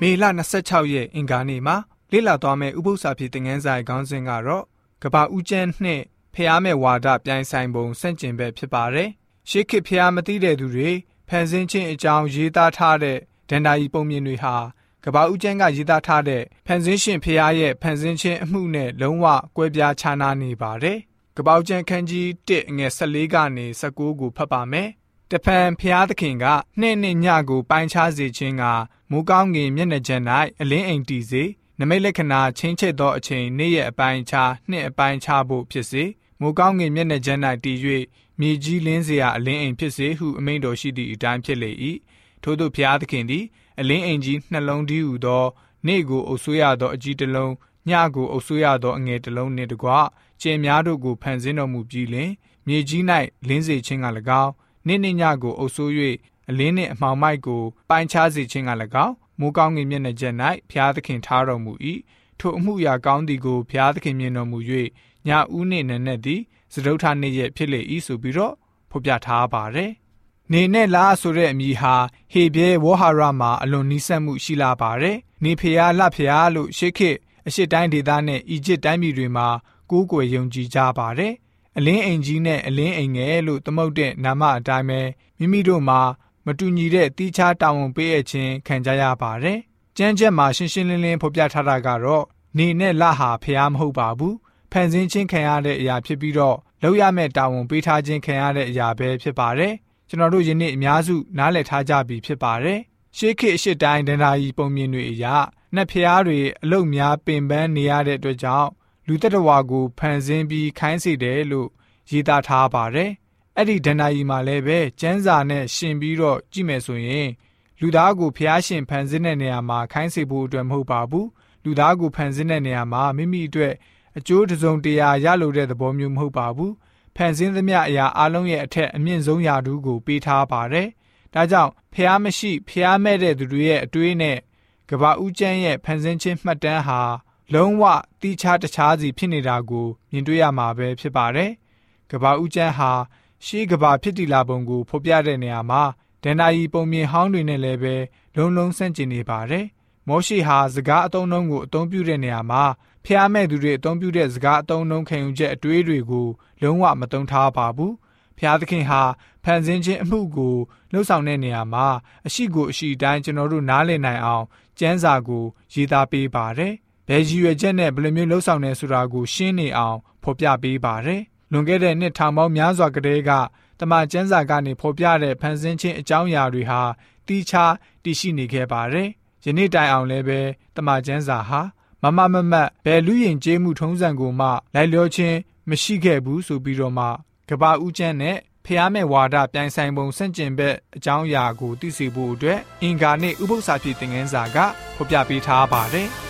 မေလ26ရက်အင်္ဂါနေ့မှာလေ့လာသွားမယ့်ဥပုသ္စာဖြစ်တဲ့ငန်းဆိုင်ခေါင်းစဉ်ကတော့ကဘာဦးကျန်းနှင့်ဖျားမဲ့ဝါဒပြိုင်ဆိုင်ပုံစန့်ကျင်ဘက်ဖြစ်ပါတယ်။ရှေးခေတ်ဖျားမသိတဲ့သူတွေဖန်ဆင်းခြင်းအကြောင်းရေးသားထားတဲ့ဒန္တာယီပုံမြင်တွေဟာကဘာဦးကျန်းကရေးသားထားတဲ့ဖန်ဆင်းရှင်ဖျားရဲ့ဖန်ဆင်းခြင်းအမှုနဲ့လုံးဝကွဲပြားခြားနားနေပါတယ်။ကဘာဦးကျန်းခန်းကြီး1ငွေ14ကနေ19ကိုဖတ်ပါမယ်။ တဖန်ဖျားသခင်ကနှင့်နှင့်ညကိုပိုင်းခြားစေခြင်းကမိုးကောင်းငင်မျက်နှာကျန်၌အလင်းအိမ်တည်စေနမိတ်လက္ခဏာချင်းချိတ်သောအချိန်နေ့ရက်အပိုင်းခြားနှစ်အပိုင်းခြားဖို့ဖြစ်စေမိုးကောင်းငင်မျက်နှာကျန်၌တည်၍မြေကြီးလင်းစရာအလင်းအိမ်ဖြစ်စေဟုအမိန့်တော်ရှိသည့်အတိုင်းဖြစ်လေ၏ထို့သောဘုရားသခင်သည်အလင်းအိမ်ကြီးနှလုံးတည်းဟူသောနေ့ကိုအုပ်ဆွေးရသောအကြီးတစ်လုံးညကိုအုပ်ဆွေးရသောအငယ်တစ်လုံးနှင့်တကွကျင်များတို့ကိုဖန်ဆင်းတော်မူပြီးလင်မြေကြီး၌လင်းစေခြင်းက၎င်း နေ့နှင့်ညကိုအုပ်ဆိုး၍အလင်းနှင့်အမှောင်မိုက်ကိုပိုင်းခြားစေခြင်းက၎င်းမိုးကောင်းကင်မျက်နှာကျက်၌ဘုရားသခင်ထားတော်မူ၏ထိုအမှုရာကောင်းသည်ကိုဘုရားသခင်မြင်တော်မူ၍ညဦးနှင့်နနက်သည်စတုထနေ့ရက်ဖြစ်လေ၏ဆိုပြီးတော့ဖော်ပြထားပါတယ်နေနဲ့လားဆိုတဲ့အမည်ဟာဟေဘဲဝေါဟာရမှာအလွန်နီးစပ်မှုရှိလာပါတယ်။နေဖျားလှဖျားလို့ရှေးခေတ်အရှိတိုင်းဒေသနဲ့အီဂျစ်တိုင်းပြည်တွေမှာကိုးကွယ်ယုံကြည်ကြပါတယ်။ အလင်းအိမ်ကြီးနဲ့အလင်းအိမ်ငယ်လို့သမုတ်တဲ့နာမအတိုင်းပဲမိမိတို့မှာမတူညီတဲ့တီးခြားတာဝန်ပေးအပ်ခြင်းခံကြရပါတယ်။ကျမ်းချက်မှာရှင်းရှင်းလင်းလင်းဖော်ပြထားတာကတော့နေနဲ့လဟာဖျားမဟုတ်ပါဘူး။ဖန်ဆင်းခြင်းခံရတဲ့အရာဖြစ်ပြီးတော့လောက်ရမဲ့တာဝန်ပေးထားခြင်းခံရတဲ့အရာပဲဖြစ်ပါတယ်။ကျွန်တော်တို့ယနေ့အများစုနားလည်ထားကြပြီဖြစ်ပါတယ်။ရှေးခေတ်အရှိတိုင်းဒန္တာကြီးပုံမြင်တွေအရာနှက်ဖျားတွေအလုတ်များပင်ပန်းနေရတဲ့အတွက်ကြောင့် လူတ attva ကိုဖန်ဆင်းပြီးခိုင်းစေတယ်လို့ရေးသားထားပါတယ်။အဲ့ဒီဒဏ္ဍာရီမှာလည်းပဲကျန်းစာနဲ့ရှင်ပြီးတော့ကြည့်မယ်ဆိုရင်လူသားကိုဖျားရှင်ဖန်ဆင်းတဲ့နေရာမှာခိုင်းစေဖို့အတွက်မဟုတ်ပါဘူးလူသားကိုဖန်ဆင်းတဲ့နေရာမှာမိမိအတွက်အကျိုးတစုံတရာရလိုတဲ့သဘောမျိုးမဟုတ်ပါဘူးဖန်ဆင်းသမျှအရာအလုံးရဲ့အထက်အမြင့်ဆုံးယာတူးကိုပေးထားပါတယ်ဒါကြောင့်ဖျားမရှိဖျားမဲ့တဲ့သူတွေရဲ့အတွေးနဲ့ကဘာဦးကျန်းရဲ့ဖန်ဆင်းခြင်းမှတ်တမ်းဟာ လုံးဝတိချတခြားစီဖြစ်နေတာကိုမြင်တွေ့ရမှာပဲဖြစ်ပါတယ်ကဘာဦးကျန်းဟာရှေးကဘာဖြစ်တည်လာပုံကိုဖော်ပြတဲ့နေရာမှာဒန်နာယီပုံမြင်ဟောင်းတွေနဲ့လည်းပဲလုံးလုံးဆန့်ကျင်နေပါတယ်။မောရှိဟာစကားအတုံးလုံးကိုအသုံးပြုတဲ့နေရာမှာဖျားမဲ့သူတွေအသုံးပြုတဲ့စကားအတုံးလုံးခံယူချက်အတွေးတွေကိုလုံးဝမသုံးထားပါဘူး။ဖျားသခင်ဟာဖန်ဆင်းခြင်းအမှုကိုလှုပ်ဆောင်တဲ့နေရာမှာအရှိကိုအရှိတိုင်းကျွန်တော်တို့နားလည်နိုင်အောင်ကျမ်းစာကိုရေးသားပေးပါတယ်။ ဘယ်ရည်ရွယ်ချက်နဲ့ဘယ်လိုမျိုးလှုပ်ဆောင်နေဆိုတာကိုရှင်းနေအောင်ဖော်ပြပေးပါတယ်။လွန်ခဲ့တဲ့နှစ်ထောင်ပေါင်းများစွာကတည်းကတမန်ကျမ်းစာကနေဖော်ပြတဲ့ဖန်ဆင်းခြင်းအကြောင်းအရာတွေဟာတီးခြားတည်ရှိနေခဲ့ပါတယ်။ယနေ့တိုင်အောင်လည်းပဲတမန်ကျမ်းစာဟာမမမမတ်ဘယ်လူရင်ကျေးမှုထုံးစံကိုမှလိုက်လျောခြင်းမရှိခဲ့ဘူးဆိုပြီးတော့မှကဘာဦးကျန်းနဲ့ဖျားမဲ့ဝါဒပြိုင်ဆိုင်ပုံဆန့်ကျင်ဘက်အကြောင်းအရာကိုသိစေဖို့အတွက်အင်္ဂါနေ့ဥပုသ္စာဖြစ်တဲ့ငန်းစာကဖော်ပြပေးထားပါတယ်။